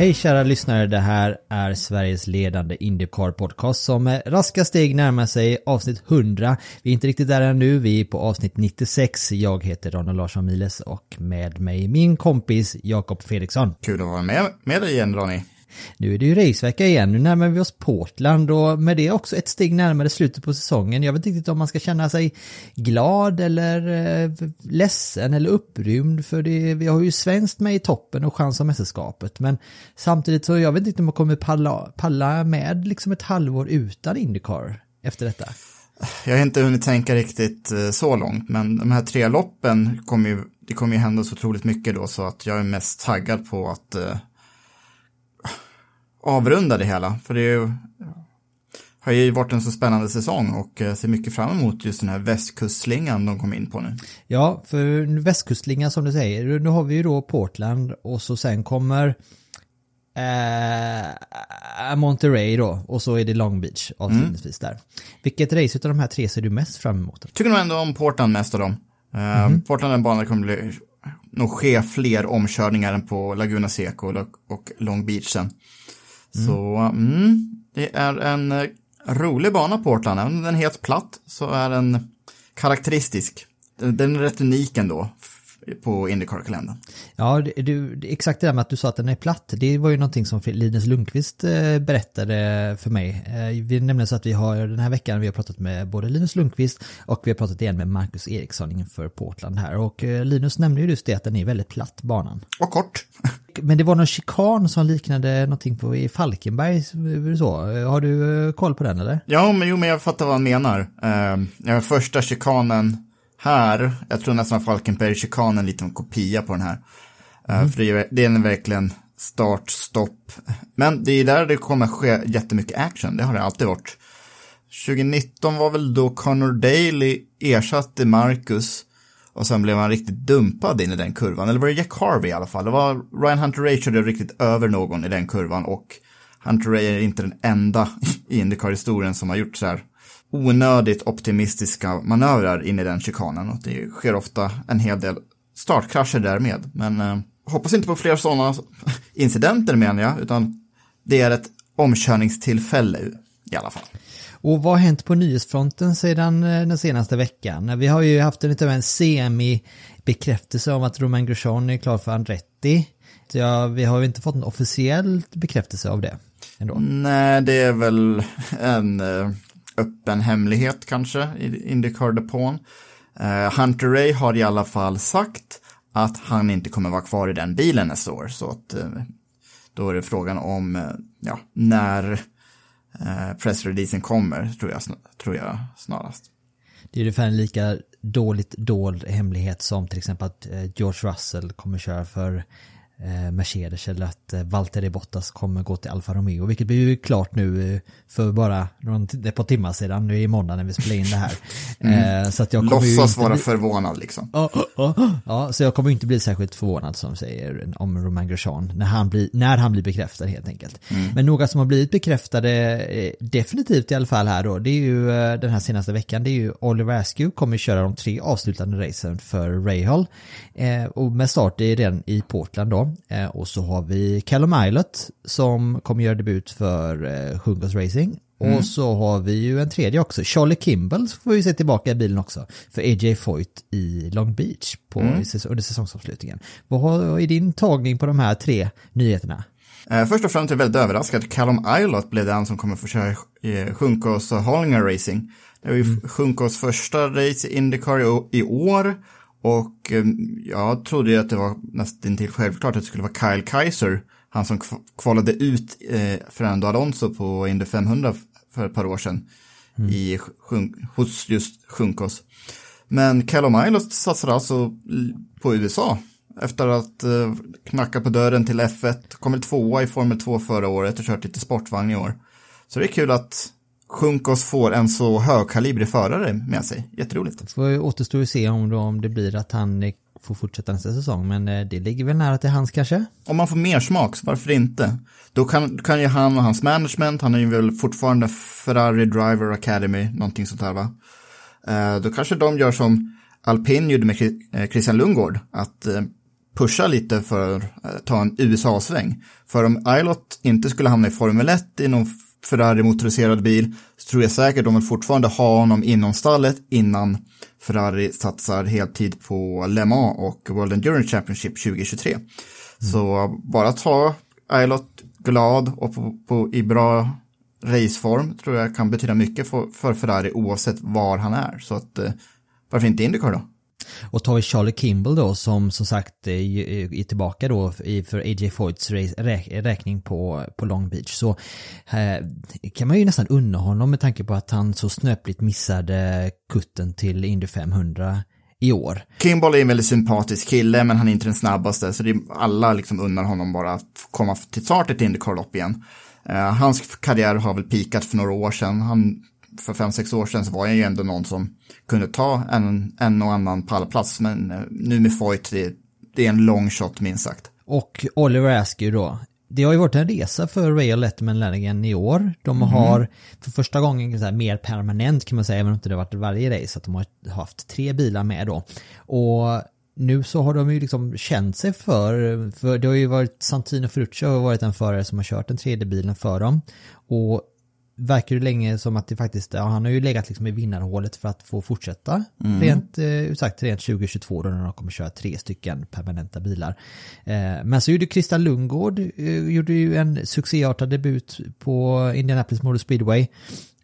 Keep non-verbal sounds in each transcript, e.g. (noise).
Hej kära lyssnare, det här är Sveriges ledande Indycar podcast som med raska steg närmar sig avsnitt 100. Vi är inte riktigt där ännu, vi är på avsnitt 96. Jag heter Ronald Larsson Miles och med mig min kompis Jakob Fredriksson. Kul att vara med, med dig igen Ronny. Nu är det ju racevecka igen, nu närmar vi oss Portland och med det också ett steg närmare slutet på säsongen. Jag vet inte riktigt om man ska känna sig glad eller eh, ledsen eller upprymd för det, vi har ju svenskt med i toppen och chans om mästerskapet. Men samtidigt så jag vet inte om man kommer palla, palla med liksom ett halvår utan Indycar efter detta. Jag har inte hunnit tänka riktigt eh, så långt, men de här tre loppen kommer ju, det kommer ju hända så otroligt mycket då, så att jag är mest taggad på att eh, avrunda det hela. För det ju, har ju varit en så spännande säsong och eh, ser mycket fram emot just den här västkustslingan de kom in på nu. Ja, för västkustlingan som du säger, nu har vi ju då Portland och så sen kommer eh, Monterey då och så är det Long Beach avslutningsvis där. Vilket race utav de här tre ser du mest fram emot? Tycker nog ändå om Portland mest av dem. Eh, Portland är en bana kommer bli, nog ske fler omkörningar än på Laguna Seca och, och Long Beach sen. Så mm, det är en eh, rolig bana Portland, även om den är helt platt så är den karaktäristisk. Den, är rätt unik ändå på Indycar-kalendern. Ja, du, exakt det där med att du sa att den är platt, det var ju någonting som Linus Lundqvist eh, berättade för mig. Eh, Vi nämnde så att vi har den här veckan, vi har pratat med både Linus Lundqvist och vi har pratat igen med Marcus Eriksson inför Portland här. Och eh, Linus nämnde ju just det att den är väldigt platt, banan. Och kort. (laughs) Men det var någon chikan som liknade någonting på i Falkenberg, så. Har du koll på den eller? Ja, men jo, men jag fattar vad han menar. Uh, första chikanen här, jag tror nästan Falkenberg-chikanen är en liten kopia på den här. Eh, För det är, det är verkligen start, stopp. Men det är där det kommer ske jättemycket action, det har det alltid varit. 2019 var väl då Connor Daly ersatte Marcus och sen blev han riktigt dumpad in i den kurvan. Eller var det Jack Harvey i alla fall? Det var Ryan Hunter Ray körde riktigt över någon i den kurvan och Hunter Ray är inte den enda (laughs) i Indycar-historien som har gjort så här onödigt optimistiska manövrar in i den chikanen och det sker ofta en hel del startkrascher därmed. Men eh, hoppas inte på fler sådana incidenter menar jag, utan det är ett omkörningstillfälle i alla fall. Och vad har hänt på nyhetsfronten sedan eh, den senaste veckan? Vi har ju haft en, lite av en semi-bekräftelse om att Romain Grosjean är klar för Andretti. Så Ja, vi har ju inte fått en officiell bekräftelse av det ändå. Nej, det är väl en eh, öppen hemlighet kanske i Indycar-depån. Eh, Hunter Ray har i alla fall sagt att han inte kommer vara kvar i den bilen nästa år. Så att eh, då är det frågan om eh, ja, när eh, pressreleasen kommer, tror jag, tror jag snarast. Det är ungefär en lika dåligt dold hemlighet som till exempel att George Russell kommer köra för Mercedes eller att eh, Valtteri Bottas kommer gå till Alfa Romeo, vilket blir ju klart nu eh, för bara någon, ett par timmar sedan, nu i måndag när vi spelar in det här. (laughs) Eh, Så att jag kommer Låtsas inte vara bli- förvånad liksom. Ja, ja, ja. ja, så jag kommer inte bli särskilt förvånad som säger om Romain Grosjean när han blir, när han blir bekräftad helt enkelt. Men några som har blivit bekräftade eh, definitivt i alla fall här då, det är ju eh, den här senaste veckan, det är ju Oliver Askew kommer köra de tre avslutande racen för Rahal. Eh, och med start i den i Portland då. Eh, och så har vi Callum Ilott som kommer göra debut för eh, Racing. Och så har vi ju en tredje också, Charlie Kimball får vi se tillbaka i bilen också. För AJ Foyt i Long Beach på, under säsongsavslutningen. Vad har, är din tagning på de här tre nyheterna? Eh, först och främst är jag väldigt överraskad. Callum Ilott blev den som kommer få köra eh, Sjunkos och Hollinger Racing. Det var ju mm. Sjunkos första race i Indycar i år. Och eh, jag trodde ju att det var nästan till självklart att det skulle vara Kyle Kaiser. Han som kvalade ut eh, Fernando Alonso på Indy 500 för ett par år sedan. Mm. I, hos just Sjunkos. Men Callum Ilott satsade alltså på USA efter att eh, knacka på dörren till F1. Kom väl tvåa i Formel 2 förra året och kört lite sportvagn i år. Så det är kul att Sjunkos får en så högkalibrig förare med sig. Jätteroligt. Det får återstå att se om, då, om det blir att han får fortsätta nästa säsong, men eh, det ligger väl nära till hans kanske? Om man får mer smak, så varför inte? Då kan, kan ju han och hans management, han är ju väl fortfarande Ferrari Driver Academy, någonting sånt här va? Eh, då kanske de gör som Alpin gjorde med eh, Christian Lundgård, att pusha lite för att ta en USA-sväng. För om Ilot inte skulle hamna i Formel 1 i någon Ferrari-motoriserad bil så tror jag säkert de vill fortfarande ha honom inom stallet innan Ferrari satsar heltid på Le Mans och World Endurance Championship 2023. Mm. Så bara ta Ilot glad och på, på, i bra raceform tror jag kan betyda mycket för, för Ferrari oavsett var han är. Så att eh, varför inte Indycar då? Och tar vi Charlie Kimball då som som sagt är tillbaka då för AJ Foyts räkning på, på Long Beach så eh, kan man ju nästan unna honom med tanke på att han så snöpligt missade kutten till Indy 500 i år. Kimball är en väldigt sympatisk kille men han är inte den snabbaste så det är, alla liksom unnar honom bara att komma till start ett Indycar-lopp igen. Uh, hans karriär har väl pikat för några år sedan. Han för fem, sex år sedan så var jag ju ändå någon som kunde ta en, en och annan pallplats. Men eh, nu med Foyt, det, det är en lång shot minst sagt. Och Oliver Askew då. Det har ju varit en resa för Rail Letterman Lanigan i år. De mm. har för första gången så här, mer permanent kan man säga, även om det inte har varit varje race, att de har haft tre bilar med då. Och nu så har de ju liksom känt sig för, för det har ju varit Santino Ferruccio har varit en förare som har kört den tredje bilen för dem. Och verkar ju länge som att det faktiskt, ja, han har ju legat liksom i vinnarhålet för att få fortsätta. Mm. Rent eh, sagt rent 2022 då när de kommer köra tre stycken permanenta bilar. Eh, men så gjorde Christian Lundgård, eh, gjorde ju en succéartad debut på Indianapolis Motor Speedway.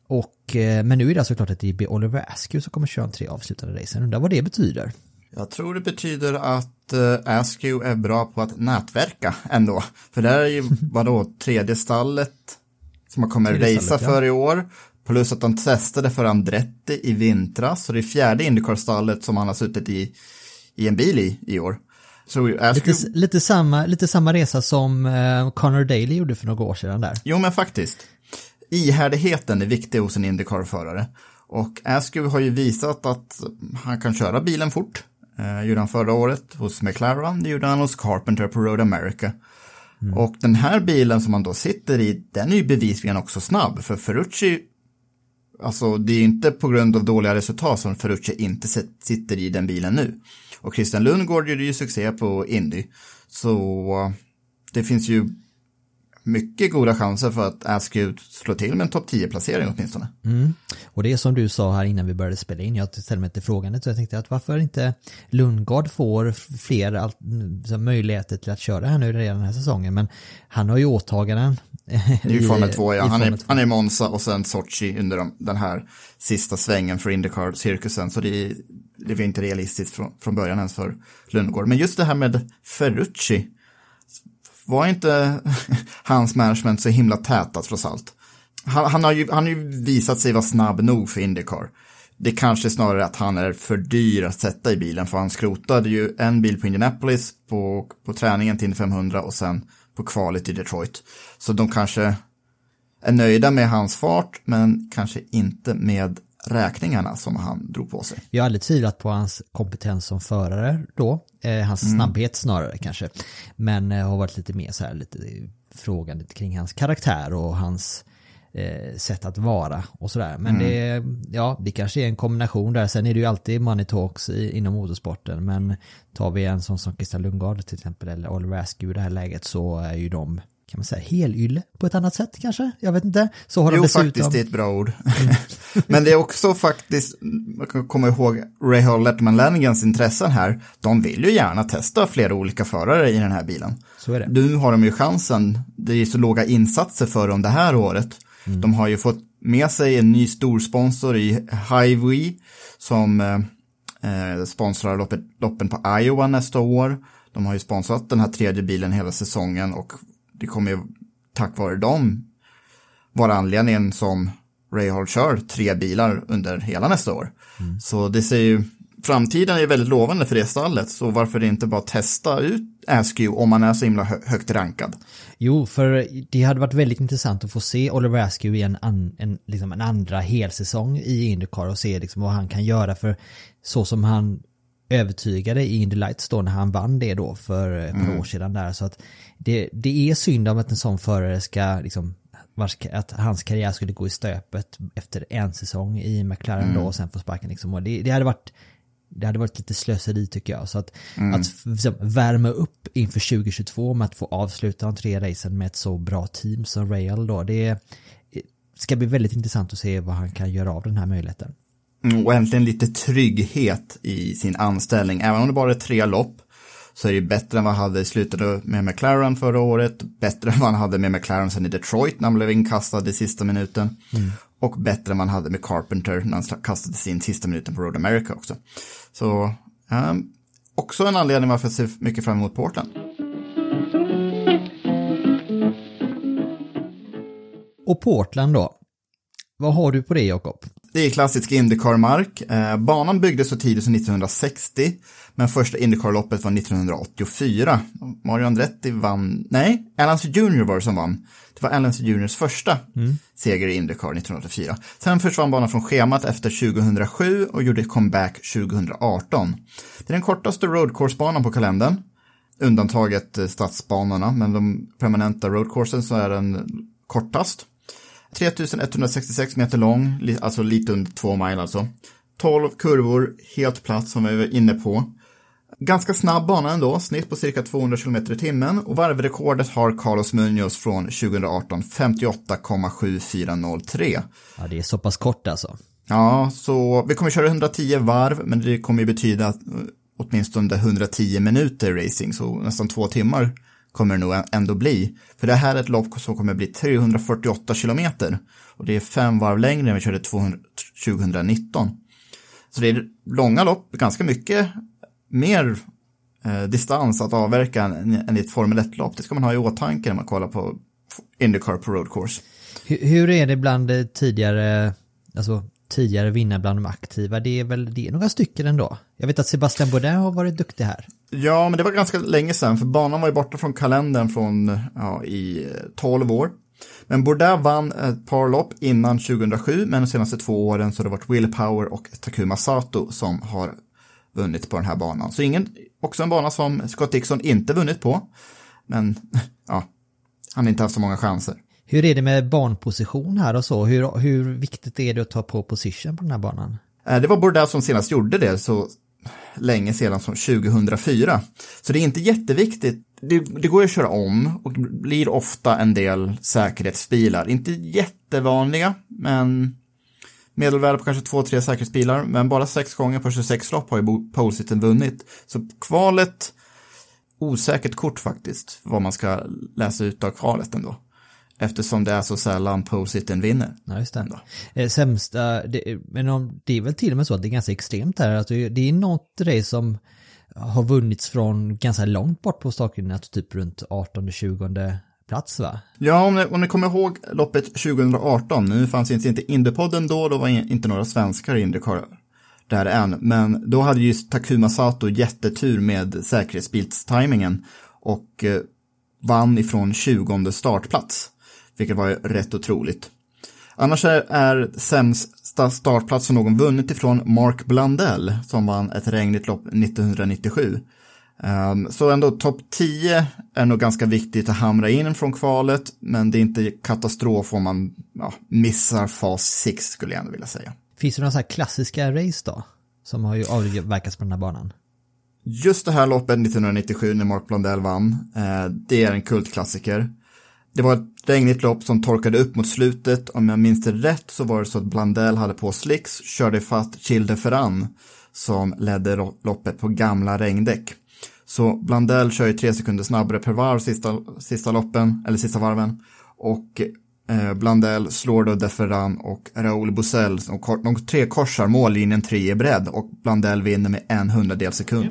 Och, eh, men nu är det alltså klart att det blir Oliver Askew som kommer köra en tre avslutade racen. Undrar vad det betyder. Jag tror det betyder att uh, Askew är bra på att nätverka ändå. För där är ju, (laughs) vadå, tredje stallet som han kommer racea för i år. Plus att han testade för Andretti i vintras, så det är fjärde Indycar-stallet som han har suttit i, i en bil i i år. Så lite, lite, samma, lite samma resa som uh, Connor Daly gjorde för några år sedan där. Jo, men faktiskt. Ihärdigheten är viktig hos en Indycar-förare. Och Askew har ju visat att han kan köra bilen fort. Eh, gjorde han förra året hos McLaren, det gjorde han hos Carpenter på Road America. Mm. Och den här bilen som man då sitter i, den är ju bevisligen också snabb. För Ferrucci, alltså det är inte på grund av dåliga resultat som Ferrucci inte sitter i den bilen nu. Och Christian Lundgård gjorde ju succé på Indy. Så det finns ju mycket goda chanser för att Askew slår till med en topp 10-placering åtminstone. Mm. Och det är som du sa här innan vi började spela in, jag ställde mig till frågan så jag tänkte att varför inte Lundgard får fler möjligheter till att köra här nu redan den här säsongen, men han har ju åtaganden. Det är ju Formel 2, ja. Han är, han är Monza och sen Sochi under de, den här sista svängen för Indycar-cirkusen, så det, det var inte realistiskt från, från början ens för Lundgård. Men just det här med Ferrucci, var inte (laughs) hans management så himla täta trots allt? Han, han, har ju, han har ju visat sig vara snabb nog för Indycar. Det kanske snarare att han är för dyr att sätta i bilen, för han skrotade ju en bil på Indianapolis på, på träningen till 500 och sen på kvalet i Detroit. Så de kanske är nöjda med hans fart, men kanske inte med räkningarna som han drog på sig. Vi har aldrig tvivlat på hans kompetens som förare då, hans mm. snabbhet snarare kanske. Men eh, har varit lite mer så här, lite frågande kring hans karaktär och hans eh, sätt att vara och sådär. Men mm. det, ja, det kanske är en kombination där. Sen är det ju alltid money talks i, inom motorsporten. Men tar vi en sån som Christian Lundgaard till exempel eller Oliver Askew i det här läget så är ju de kan man säga, helylle på ett annat sätt kanske? Jag vet inte. Så har de Jo, dessutom... faktiskt, det är ett bra ord. (laughs) Men det är också faktiskt, man kan komma ihåg Ray Hall Letterman Lannigans intressen här. De vill ju gärna testa flera olika förare i den här bilen. Så är det. Nu har de ju chansen. Det är så låga insatser för dem det här året. Mm. De har ju fått med sig en ny storsponsor i Highway som eh, eh, sponsrar loppet, loppen på Iowa nästa år. De har ju sponsrat den här tredje bilen hela säsongen och det kommer ju tack vare dem vara anledningen som Ray Hall kör tre bilar under hela nästa år. Så det ser ju, framtiden är väldigt lovande för det stallet, så varför inte bara testa ut Askew om man är så himla hö högt rankad? Jo, för det hade varit väldigt intressant att få se Oliver Askew i en, an, en, liksom en andra helsäsong i Indycar och se liksom vad han kan göra för så som han övertygade i Indy Lights då när han vann det då för ett par år sedan där så att det, det är synd om att en sån förare ska liksom vars, att hans karriär skulle gå i stöpet efter en säsong i McLaren då och sen få sparken liksom och det, det hade varit det hade varit lite slöseri tycker jag. Så att, att liksom, värma upp inför 2022 med att få avsluta de tre racen med ett så bra team som Rail då. Det ska bli väldigt intressant att se vad han kan göra av den här möjligheten. Mm, Och äntligen lite trygghet i sin anställning. Även om det bara är tre lopp så är det bättre än vad han hade i slutet med McLaren förra året. Bättre än vad han hade med McLaren sen i Detroit när han blev inkastad i sista minuten. Och bättre än vad han hade med Carpenter när han kastade sin sista minuten på Road America också. Så um, också en anledning varför jag ser mycket fram emot Portland. Och Portland då? Vad har du på det Jakob? Det är klassisk Indycar-mark. Eh, banan byggdes så tidigt som 1960, men första Indycar-loppet var 1984. Mario Andretti vann, nej, Alan Jr var det som vann. Det var Alan Juniors första seger i Indycar 1984. Sen försvann banan från schemat efter 2007 och gjorde comeback 2018. Det är den kortaste roadcourse-banan på kalendern, undantaget eh, stadsbanorna, men de permanenta roadcoursen så är den kortast. 3166 meter lång, alltså lite under två mile alltså. 12 kurvor, helt platt som vi var inne på. Ganska snabb bana ändå, snitt på cirka 200 km i timmen och varvrekordet har Carlos Munoz från 2018, 58,7403. Ja, det är så pass kort alltså. Ja, så vi kommer köra 110 varv, men det kommer ju betyda eh, åtminstone 110 minuter racing, så nästan två timmar kommer det nog ändå bli. För det här är ett lopp som kommer bli 348 kilometer och det är fem varv längre än vi körde 200, 2019. Så det är långa lopp, ganska mycket mer eh, distans att avverka än, än i ett Formel 1-lopp. Det ska man ha i åtanke när man kollar på Indycar på road course. Hur, hur är det bland eh, tidigare, alltså tidigare vinnare bland de aktiva? Det är väl, det är några stycken ändå. Jag vet att Sebastian Bourdais har varit duktig här. Ja, men det var ganska länge sedan, för banan var ju borta från kalendern från, ja, i 12 år. Men Bourdais vann ett par lopp innan 2007, men de senaste två åren så har det varit Will Power och Takuma Sato som har vunnit på den här banan. Så ingen, också en bana som Scott Dixon inte vunnit på, men (laughs) ja, han har inte haft så många chanser. Hur är det med banposition här och så? Hur, hur viktigt är det att ta på position på den här banan? Eh, det var Bordeaux som senast gjorde det så länge sedan som 2004. Så det är inte jätteviktigt. Det, det går ju att köra om och det blir ofta en del säkerhetsbilar. Inte jättevanliga, men medelvärde på kanske två, tre säkerhetsbilar. Men bara sex gånger på 26 lopp har ju Bo- Polesiten vunnit. Så kvalet, osäkert kort faktiskt, vad man ska läsa ut av kvalet ändå. Eftersom det är så sällan Polesiten vinner. Ja, just det. Ändå. Eh, sämsta, det, men om, det är väl till och med så att det är ganska extremt här. Alltså, det är något race som har vunnits från ganska långt bort på startlinjen, alltså typ runt 18-20 plats va? Ja, om ni, om ni kommer ihåg loppet 2018, nu fanns inte, inte Indypodden då, då var inte några svenskar i Indycar där än, men då hade ju Takuma Sato jättetur med säkerhetsbilstimingen och eh, vann ifrån 20 startplats, vilket var rätt otroligt. Annars är, sämsta startplats som någon vunnit ifrån Mark Blandell som vann ett regnigt lopp 1997. Um, så ändå topp 10 är nog ganska viktigt att hamra in från kvalet, men det är inte katastrof om man ja, missar fas 6 skulle jag ändå vilja säga. Finns det några så här klassiska race då? Som har ju avverkats på den här banan? Just det här loppet 1997 när Mark Blondell vann, eh, det är en kultklassiker det var ett regnigt lopp som torkade upp mot slutet. Om jag minns det rätt så var det så att Blandell hade på slicks, körde fatt Childe Ferran som ledde loppet på gamla regndäck. Så Blandell kör ju tre sekunder snabbare per varv sista, sista loppen, eller sista varven. Och eh, Blandell slår då Deferran och Raoul Bosell. Och de tre korsar mållinjen tre i bredd och Blandell vinner med en hundradel sekund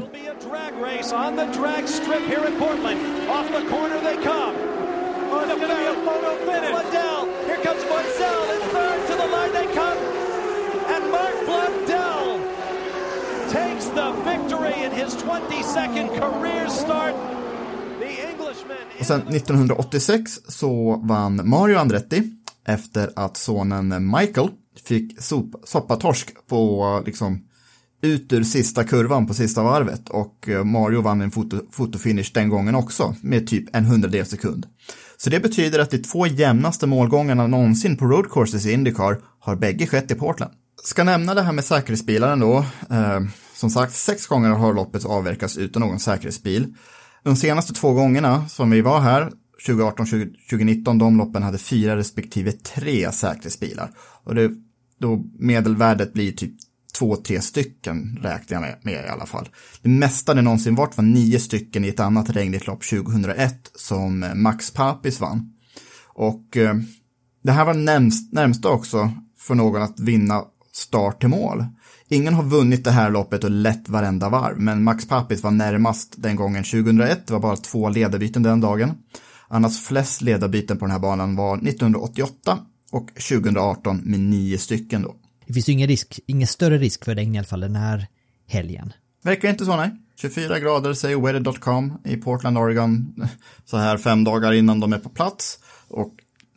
takes the victory in his 22nd career start. Och sen 1986 så vann Mario Andretti efter att sonen Michael fick sop, soppatorsk på liksom ut ur sista kurvan på sista varvet. Och eh, Mario vann en foto, fotofinish den gången också med typ en hundradel sekund. Så det betyder att de två jämnaste målgångarna någonsin på road courses i Indycar har bägge skett i Portland. Ska nämna det här med säkerhetsbilarna då. Eh, som sagt, sex gånger har loppet avverkats utan någon säkerhetsbil. De senaste två gångerna som vi var här, 2018 2019, de loppen hade fyra respektive tre säkerhetsbilar. Och det, då medelvärdet blir typ två, tre stycken räknar jag med, i alla fall. Det mesta det någonsin varit var nio stycken i ett annat regnigt lopp 2001 som eh, Max Papis vann. Och eh, det här var närmst, närmsta också för någon att vinna start till mål. Ingen har vunnit det här loppet och lett varenda varv, men Max Papis var närmast den gången 2001. Det var bara två ledarbyten den dagen. Annars flest ledarbyten på den här banan var 1988 och 2018 med nio stycken då. Det finns ju ingen risk, ingen större risk för regn i alla fall den här helgen. Verkar inte så nej. 24 grader säger weather.com i Portland, Oregon så här fem dagar innan de är på plats och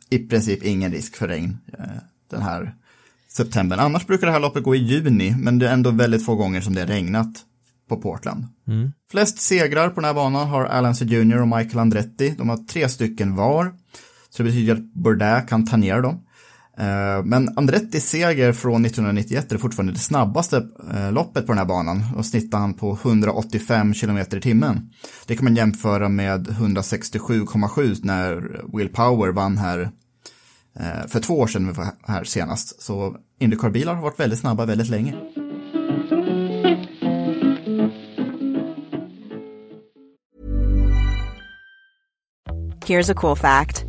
i princip ingen risk för regn eh, den här september. Annars brukar det här loppet gå i juni, men det är ändå väldigt få gånger som det är regnat på Portland. Mm. Flest segrar på den här banan har Alan C. Jr och Michael Andretti. De har tre stycken var. Så det betyder att Bourdais kan ta ner dem. Eh, men Andrettis seger från 1991 är fortfarande det snabbaste eh, loppet på den här banan och snittar han på 185 km i timmen. Det kan man jämföra med 167,7 när Will Power vann här eh, för två år sedan vi var här senast. Så Indycar-bilar har varit väldigt snabba väldigt länge. Here's a cool fact.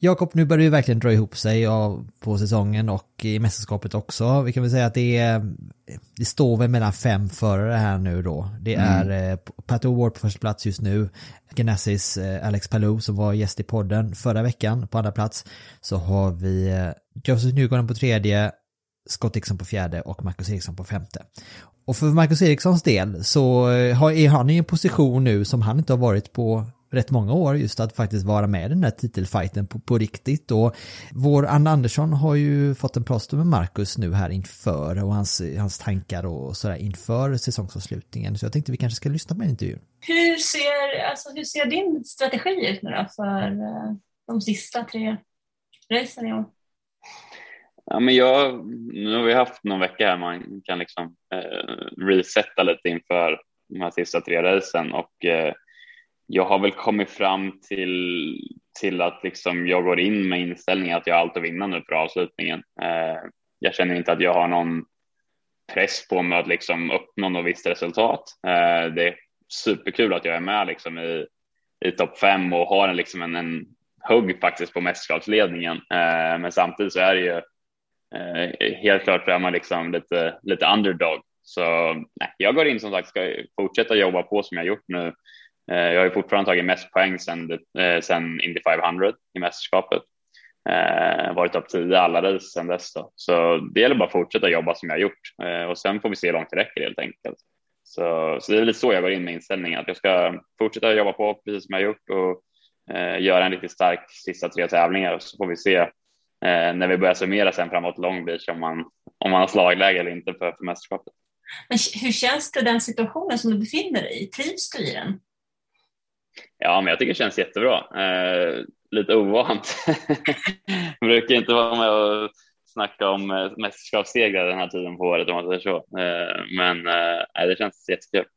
Jakob, nu börjar det verkligen dra ihop sig på säsongen och i mästerskapet också. Vi kan väl säga att det är, det står väl mellan fem förare här nu då. Det mm. är mm. Pat O'Ward på första plats just nu. Ganassis eh, Alex Palou som var gäst i podden förra veckan på andra plats. Så har vi eh, Joseph Newgarden på tredje, Scott Dixon på fjärde och Marcus Eriksson på femte. Och för Marcus Erikssons del så eh, är han i en position nu som han inte har varit på rätt många år just att faktiskt vara med i den här titelfighten på, på riktigt och vår Anna Andersson har ju fått en plåster med Marcus nu här inför och hans, hans tankar och sådär inför säsongsavslutningen så jag tänkte vi kanske ska lyssna på en intervju. Hur ser, alltså, hur ser din strategi ut nu då för uh, de sista tre racen i år? Ja, men jag, nu har vi haft någon vecka här man kan liksom eh, resetta lite inför de här sista tre racen och eh, jag har väl kommit fram till, till att liksom jag går in med inställningen att jag har allt att vinna nu för avslutningen. Eh, jag känner inte att jag har någon press på mig att liksom uppnå något visst resultat. Eh, det är superkul att jag är med liksom i, i topp fem och har en, liksom en, en hugg faktiskt på mästerskapsledningen. Eh, men samtidigt så är det ju eh, helt klart är man liksom lite, lite underdog. Så nej, jag går in som sagt, ska fortsätta jobba på som jag gjort nu. Eh, jag har ju fortfarande tagit mest poäng sen eh, Indy 500 i mästerskapet. Eh, varit topp 10 alla race sedan dess. Då. Så det gäller bara att fortsätta jobba som jag har gjort eh, och sen får vi se hur långt det räcker helt enkelt. Så, så det är lite så jag går in med inställningen att jag ska fortsätta jobba på precis som jag har gjort och eh, göra en riktigt stark sista tre tävlingar så får vi se eh, när vi börjar summera sen framåt Long Beach om man, om man har slagläge eller inte för, för mästerskapet. Men hur känns det den situationen som du befinner dig i? Trivs du i den? Ja, men jag tycker det känns jättebra. Eh, lite ovant. jag (laughs) brukar inte vara med och snacka om eh, mästerskapssegrar den här tiden på året om man säger så. Eh, men eh, det känns jättekul.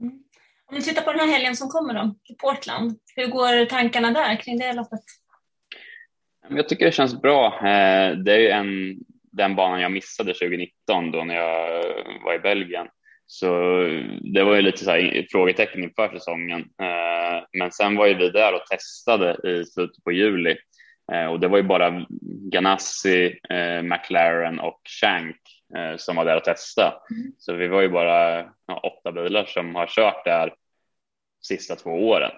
Mm. Om du tittar på den här helgen som kommer då, i Portland, hur går tankarna där kring det loppet? Jag tycker det känns bra. Eh, det är ju en, den banan jag missade 2019 då när jag var i Belgien. Så det var ju lite så här frågetecken inför säsongen. Eh, men sen var ju vi där och testade i slutet på juli eh, och det var ju bara Ganassi, eh, McLaren och Shank som var där och testade. Mm. Så vi var ju bara ja, åtta bilar som har kört där sista två åren.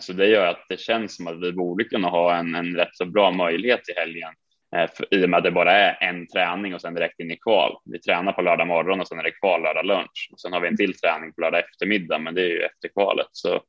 Så det gör att det känns som att vi borde kunna ha en, en rätt så bra möjlighet i helgen Eh, I och med att det bara är en träning och sen direkt in i kval. Vi tränar på lördag morgon och sen är det kval lördag lunch. Och sen har vi en till träning på lördag eftermiddag, men det är ju efter kvalet. Så,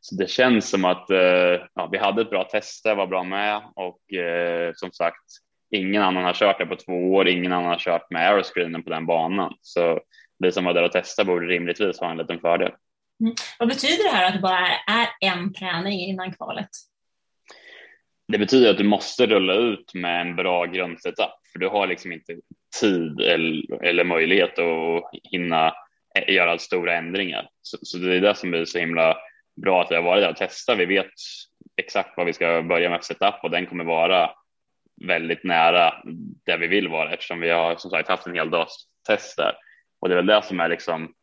så det känns som att eh, ja, vi hade ett bra tester, var bra med och eh, som sagt, ingen annan har kört det på två år, ingen annan har kört med aeroscreenen på den banan. Så vi som var där och testade borde rimligtvis ha en liten fördel. Mm. Vad betyder det här att det bara är en träning innan kvalet? Det betyder att du måste rulla ut med en bra grundsetup för du har liksom inte tid eller, eller möjlighet att hinna eh, göra stora ändringar. Så, så, det är det som blir så himla bra att vi har varit där och testat. Vi vet exakt vad vi ska börja med för setup och den kommer vara väldigt nära där vi vill vara eftersom vi har som sagt haft en hel dags test där. Och det är väl det som är liksom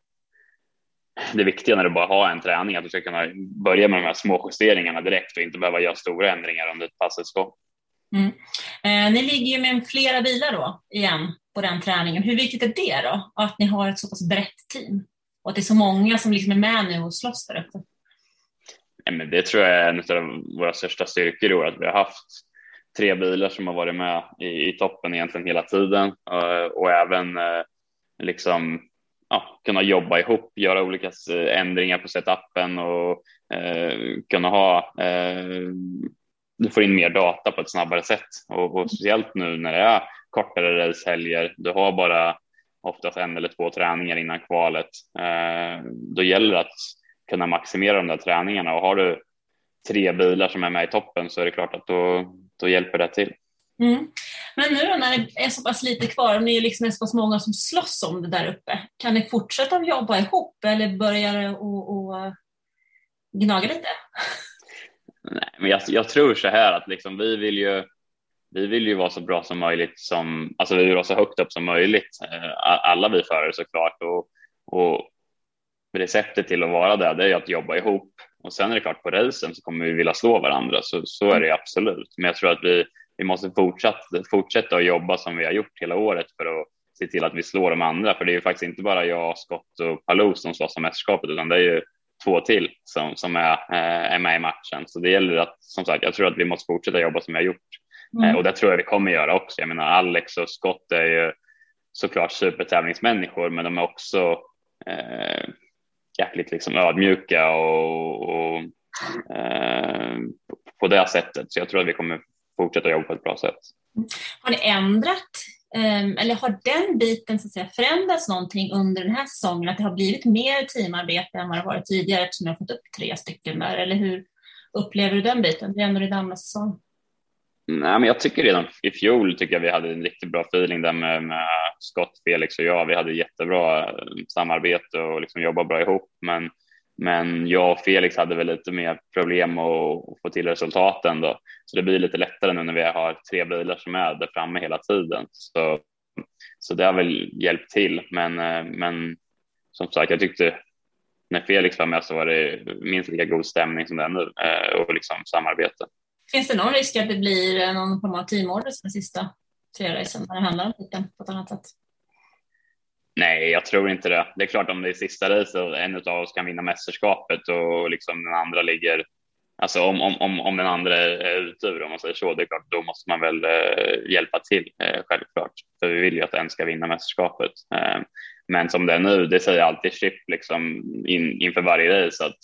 det viktiga när du bara har en träning, att du ska kunna börja med de här små justeringarna direkt och inte behöva göra stora ändringar under passets gång. Mm. Eh, ni ligger ju med flera bilar då igen på den träningen. Hur viktigt är det då, att ni har ett så pass brett team och att det är så många som liksom är med nu och slåss där uppe? men det tror jag är en av våra största styrkor i år, att vi har haft tre bilar som har varit med i, i toppen egentligen hela tiden och, och även eh, liksom ja, kunna jobba ihop, göra olika eh, ändringar på setupen och eh, kunna ha, eh, du får in mer data på ett snabbare sätt och, och speciellt nu när det är kortare racehelger, du har bara oftast en eller två träningar innan kvalet. Eh, då gäller det att kunna maximera de där träningarna och har du tre bilar som är med i toppen så är det klart att då, då hjälper det till. Mm. Men nu då när det är så pass lite kvar och ni är liksom så pass många som slåss om det där uppe, kan ni fortsätta att jobba ihop eller börjar det eh, att gnaga lite? Nej, men jag, jag, tror så här att liksom vi vill ju vi vill ju vara så bra som möjligt som, alltså vi vill vara så högt upp som möjligt, eh, alla vi förare såklart och, och receptet till att vara där, det är ju att jobba ihop och sen är det klart på racen så kommer vi vilja slå varandra, så, så är det absolut. Men jag tror att vi, vi måste fortsätta, fortsätta att jobba som vi har gjort hela året för att se till att vi slår de andra. För det är ju faktiskt inte bara jag, Scott och Palou som slåss om mästerskapet, utan det är ju två till som, som är, eh, är med i matchen. Så det gäller att, som sagt, jag tror att vi måste fortsätta jobba som vi har gjort. Mm. Eh, och det tror jag vi kommer göra också. Jag menar, Alex och Scott är ju såklart supertävlingsmänniskor, men de är också eh, jäkligt liksom ödmjuka och, och eh, på det sättet. Så jag tror att vi kommer fortsätta jobba på ett bra sätt. Har ni ändrat ehm, eller har den biten så att säga, förändrats någonting under den här säsongen? Att det har blivit mer teamarbete än vad det varit tidigare eftersom ni har fått upp tre stycken där? Eller hur upplever du den biten? Det är ändå din andra säsong. Nej, men jag tycker redan i fjol tycker jag vi hade en riktigt bra feeling där med, med Scott, Felix och jag. Vi hade jättebra eh, samarbete och liksom jobbade bra ihop. Men men jag och Felix hade väl lite mer problem att få till resultaten då. Så det blir lite lättare nu när vi har tre bilar som är där framme hela tiden. Så, så det har väl hjälpt till. Men, eh, men som sagt, jag tyckte när Felix var med så var det minst lika god stämning som det är nu eh, och liksom samarbete. Finns det någon risk att det blir någon form av teamorder den sista tre racen när det handlar om titeln på ett annat sätt? Nej, jag tror inte det. Det är klart om det är sista racet och en av oss kan vinna mästerskapet och liksom den andra ligger Alltså om, om, om, om den andra är ute om man säger så, det är klart, då måste man väl eh, hjälpa till eh, självklart. För vi vill ju att en ska vinna mästerskapet. Eh, men som det är nu, det säger alltid Chip liksom in, inför varje race att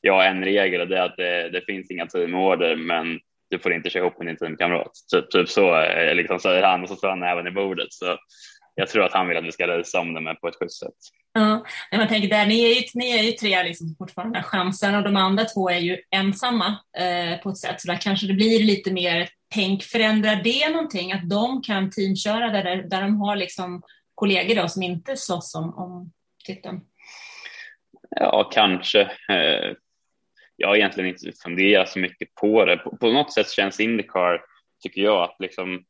jag har en regel och det är att det, det finns inga teamorder, men du får inte köra ihop med din teamkamrat. Typ, typ så eh, liksom säger han och så står han även i bordet. Så jag tror att han vill att vi ska racea om det med på ett schysst sätt. Ja, men tänker där, ni är ju, ni är ju tre liksom fortfarande chansen och de andra två är ju ensamma eh, på ett sätt, så där kanske det blir lite mer tänk, förändrar det någonting att de kan teamköra där, där de har liksom kollegor då som inte slåss om, om titeln? Ja, kanske. Eh, jag har egentligen inte funderat så mycket på det. På, på något sätt känns Indycar, tycker jag, att liksom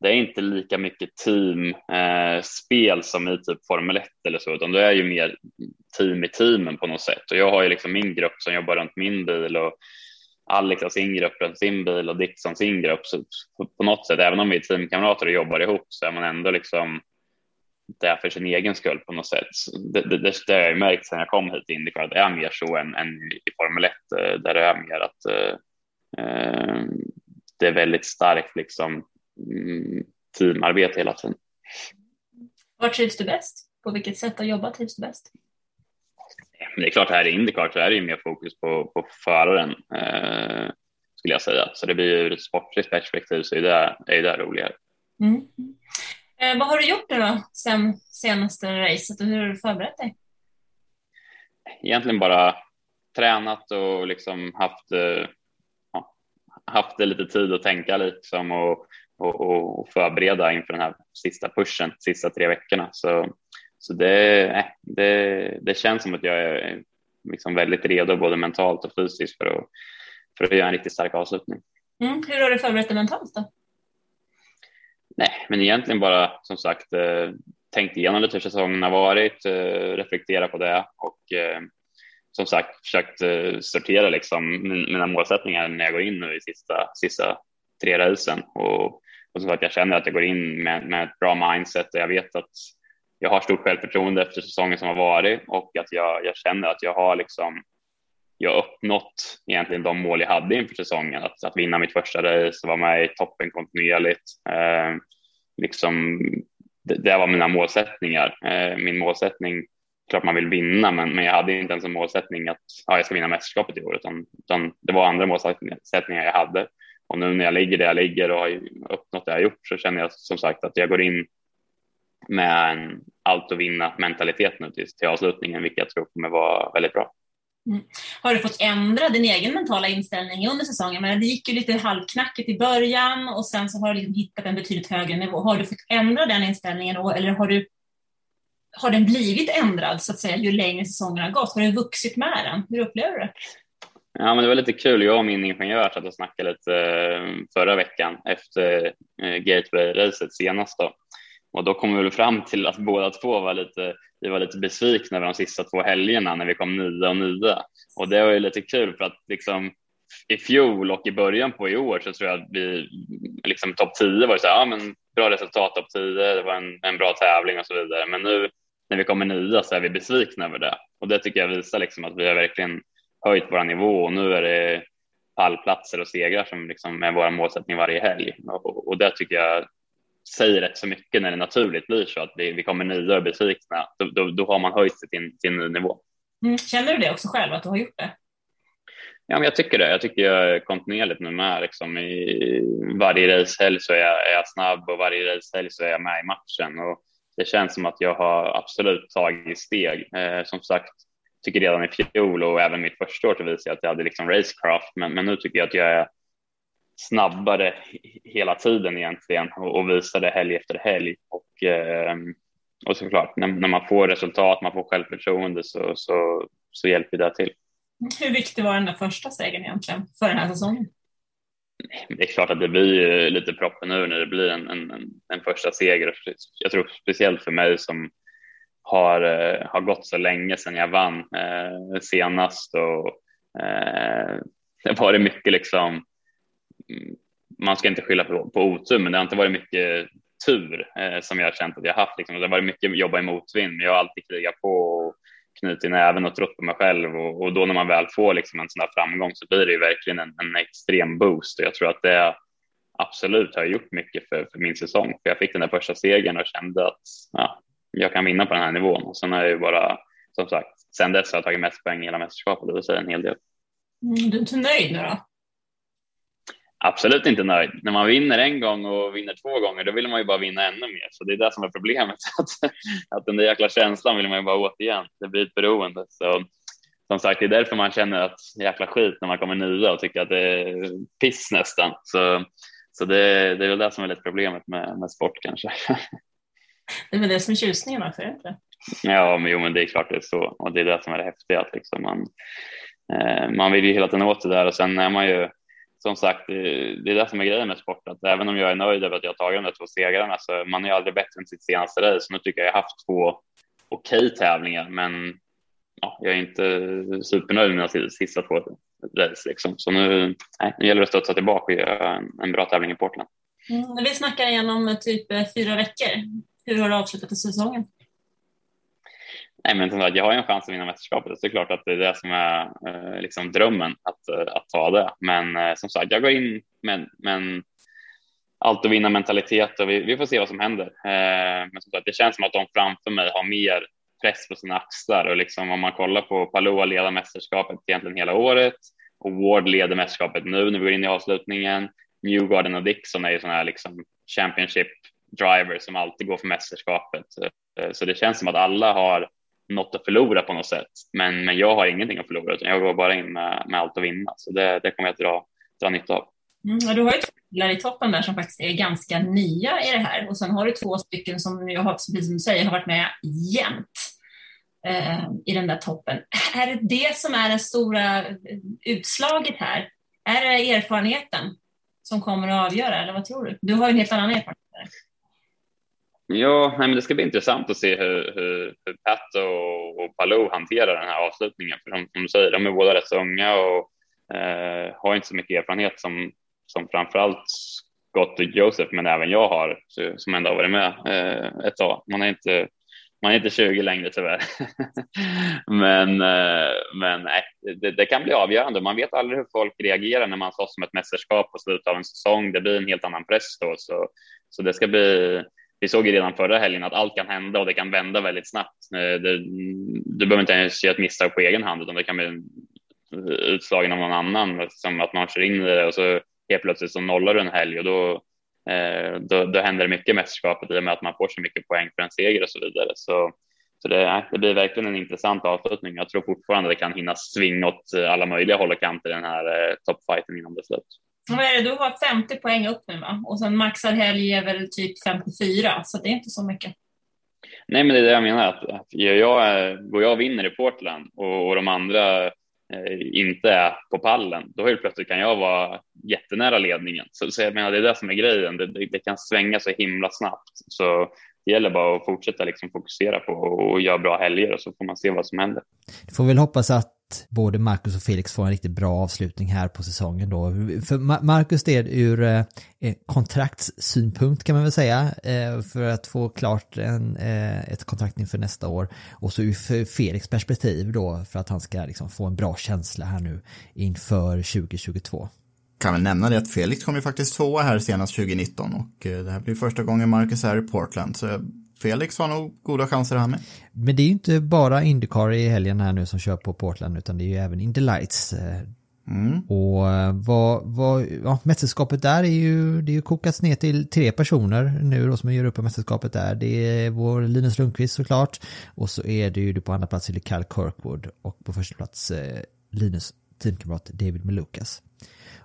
det är inte lika mycket teamspel eh, som i typ Formel 1 eller så, utan det är ju mer team i teamen på något sätt. Och jag har ju liksom min grupp som jobbar runt min bil och Alex har sin grupp runt sin bil och Dixon sin grupp. Så på något sätt, även om vi är teamkamrater och jobbar ihop så är man ändå liksom där för sin egen skull på något sätt. Det, det, det, det har jag märkt sedan jag kom hit till Indycar, att det är mer så än, än i Formel 1 eh, där det är mer att eh, eh det är väldigt starkt liksom teamarbete hela tiden. Var trivs du bäst? På vilket sätt att jobba trivs du bäst? Det är klart, här i Indycar så är det ju mer fokus på, på föraren eh, skulle jag säga. Så det blir ur ett sportligt perspektiv så är det, är det roligare. Mm. Eh, vad har du gjort nu då sen senaste racet och hur har du förberett dig? Egentligen bara tränat och liksom haft, eh, haft lite tid att tänka liksom och och, och, förbereda inför den här sista pushen, sista tre veckorna. Så, så det, det, det känns som att jag är liksom väldigt redo både mentalt och fysiskt för att, för att göra en riktigt stark avslutning. Mm. Hur har du förberett dig mentalt då? Nej, men egentligen bara som sagt eh, tänkt igenom lite hur säsongen har varit, eh, reflektera på det och eh, som sagt försökt sortera liksom mina målsättningar när jag går in nu i sista, sista tre racen och och som sagt, jag känner att jag går in med, med ett bra mindset och jag vet att jag har stort självförtroende efter säsongen som har varit och att jag, jag känner att jag har liksom jag har uppnått egentligen de mål jag hade inför säsongen. Att, att vinna mitt första race och vara med i toppen kontinuerligt. Eh, liksom, det, det, var mina målsättningar. Eh, min målsättning, klart man vill vinna, men, men jag hade inte ens en målsättning att ja, jag ska vinna mästerskapet i år, utan, utan det var andra målsättningar jag hade. Och nu när jag ligger där jag ligger och har uppnått det jag gjort så känner jag som sagt att jag går in med en allt att vinna mentalitet nu till, till avslutningen, vilket jag tror kommer vara väldigt bra. Mm. Har du fått ändra din egen mentala inställning under säsongen? Men det gick ju lite halvknackigt i början och sen så har du liksom hittat en betydligt högre nivå. Har du fått ändra den inställningen då, eller har, du, har den blivit ändrad så att säga ju längre säsongen har gått? Har du vuxit med den? Hur upplever du det? Ja, men det var lite kul. Jag och min ingenjör satt och snackade lite eh, förra veckan efter eh, Gateway-racet senast. Då. Och då kom vi väl fram till att båda två var lite, vi var lite besvikna över de sista två helgerna när vi kom nia och nia. Och det var ju lite kul för att liksom i fjol och i början på i år så tror jag att vi liksom topp 10 var så här, ja men bra resultat topp 10, det var en, en bra tävling och så vidare. Men nu när vi kommer nia så är vi besvikna över det och det tycker jag visar liksom att vi har verkligen höjt vår nivå och nu är det pallplatser och segrar som liksom är vår målsättning varje helg. Och, och det tycker jag säger rätt så mycket när det naturligt blir så att vi, vi kommer nya och besvikna. Då, då, då, har man höjt sig till, till en ny nivå. Mm. Känner du det också själv att du har gjort det? Ja, men jag tycker det. Jag tycker jag kontinuerligt nu med. Liksom I varje racehelg så är jag, är jag snabb och varje racehelg så är jag med i matchen. Och det känns som att jag har absolut tagit steg. Eh, som sagt, tycker redan i fjol och även mitt första år så visade jag att jag hade liksom racecraft, men, men nu tycker jag att jag är snabbare hela tiden egentligen och, och visar det helg efter helg. Och, eh, och såklart, när, när, man får resultat, man får självförtroende så, så, så hjälper det till. Hur viktig var den där första segern egentligen för den här säsongen? Det är klart att det blir lite proppen ur när det blir en, en, en första seger. Jag tror speciellt för mig som har, eh, har gått så länge sedan jag vann eh, senast och eh, det har varit mycket liksom mm, man ska inte skylla på, på otur, men det har inte varit mycket tur eh, som jag har känt att jag haft. Liksom. Det har varit mycket jobba i motvind, men jag har alltid krigat på och knutit näven och trott på mig själv och, och, då när man väl får liksom en sån här framgång så blir det ju verkligen en, en extrem boost och jag tror att det absolut har gjort mycket för, för min säsong. För jag fick den där första segern och kände att ja, jag kan vinna på den här nivån och sen har jag ju bara som sagt, sen dess har jag tagit mest poäng i hela mästerskapet och det säger en hel del. Mm, du är inte nöjd nu då? Absolut inte nöjd. När man vinner en gång och vinner två gånger, då vill man ju bara vinna ännu mer. Så det är det som är problemet. (laughs) Att, att den där jäkla känslan vill man ju bara åt igen. Det blir ett beroende. Så som sagt, det är därför man känner att jäkla skit när man kommer nya och tycker att det är piss nästan. Så, så det, det är väl det som är lite problemet med, med sport kanske. (laughs) Det är väl det som är tjusningen också, inte? Ja, men jo, men det är klart det är så och det är det som är det häftiga. Att liksom man, eh, man vill ju hela tiden åt det där och sen är man ju som sagt, det är det som är grejen med sport, att även om jag är nöjd över att jag har tagit de där två segrarna så man är ju aldrig bättre än sitt senaste race. Nu tycker jag jag har haft två okej okay tävlingar, men ja, jag är inte supernöjd med mina sista två race liksom. Så nu, nej, nu gäller det att studsa tillbaka och göra en, en bra tävling i Portland. Mm, vi snackar igenom typ fyra veckor. Hur har du avslutat säsongen? Nej, men som sagt, jag har ju en chans att vinna mästerskapet. Så det är klart att det är det som är eh, liksom drömmen att, eh, att ta det. Men eh, som sagt, jag går in med, med allt att vinna mentalitet och vi, vi, får se vad som händer. Eh, men som sagt, det känns som att de framför mig har mer press på sina axlar och liksom om man kollar på Paloa leder mästerskapet egentligen hela året och Ward leder mästerskapet nu när vi går in i avslutningen. Newgarden och Dixon är ju sådana här liksom Championship driver som alltid går för mästerskapet. Eh, så det känns som att alla har något att förlora på något sätt. Men, men jag har ingenting att förlora, utan jag går bara in med, med allt att vinna. Så det, det kommer jag att dra, dra nytta av. Mm, du har ju två killar i toppen där som faktiskt är ganska nya i det här och sen har du två stycken som jag har, precis som du säger, har varit med jämt eh, i den där toppen. Är det det som är det stora utslaget här? Är det erfarenheten som kommer att avgöra eller vad tror du? Du har ju en helt annan erfarenhet. Ja, nej, men det ska bli intressant att se hur, hur, hur Pat och, och Palou hanterar den här avslutningen. För de, som du säger, de är båda rätt så unga och eh, har inte så mycket erfarenhet som, som framförallt Scott och Joseph, men även jag har, som ändå har varit med eh, ett tag. Man är inte, man är inte 20 längre tyvärr. (laughs) men eh, men nej, det, det, kan bli avgörande. Man vet aldrig hur folk reagerar när man slåss om ett mästerskap på slutet av en säsong. Det blir en helt annan press då, så, så det ska bli vi såg ju redan förra helgen att allt kan hända och det kan vända väldigt snabbt. Eh, det, du behöver inte ens göra ett misstag på egen hand utan det kan bli utslagen av någon annan, som att man kör in i det och så helt plötsligt så nollar du en helg och då, eh, då, då händer det mycket i mästerskapet i och med att man får så mycket poäng för en seger och så vidare. Så, så det, det blir verkligen en intressant avslutning. Jag tror fortfarande det kan hinna svinga åt alla möjliga håll och kanter den här eh, toppfighten innan det slut. Vad är det, du har 50 poäng upp nu va? Och sen maxad helg är väl typ 54, så det är inte så mycket. Nej, men det är det jag menar, att, att jag, går jag och vinner i Portland och, och de andra eh, inte är på pallen, då helt plötsligt kan jag vara jättenära ledningen. Så, så jag menar, det är det som är grejen, det, det, det, kan svänga så himla snabbt. Så det gäller bara att fortsätta liksom fokusera på och göra bra helger och så får man se vad som händer. Du får väl hoppas att både Marcus och Felix får en riktigt bra avslutning här på säsongen då. För Marcus det är ur eh, eh, kontraktssynpunkt kan man väl säga, eh, för att få klart en, ett kontrakt inför nästa år. Och så ur Felix perspektiv då, för att han ska liksom få en bra känsla här nu inför 2022 kan väl nämna det att Felix kom ju faktiskt tvåa här senast 2019 och det här blir första gången Marcus är i Portland. Så Felix har nog goda chanser han med. Men det är ju inte bara Indycar i helgen här nu som kör på Portland utan det är ju även Indy Lights. Mm. Och eh, vad, vad, ja, mästerskapet där är ju, det är ju kokats ner till tre personer nu då som gör upp mästerskapet där. Det är vår Linus Lundqvist såklart. Och så är det ju på andra plats Kyle Kirkwood och på första plats eh, Linus teamkamrat David Melukas.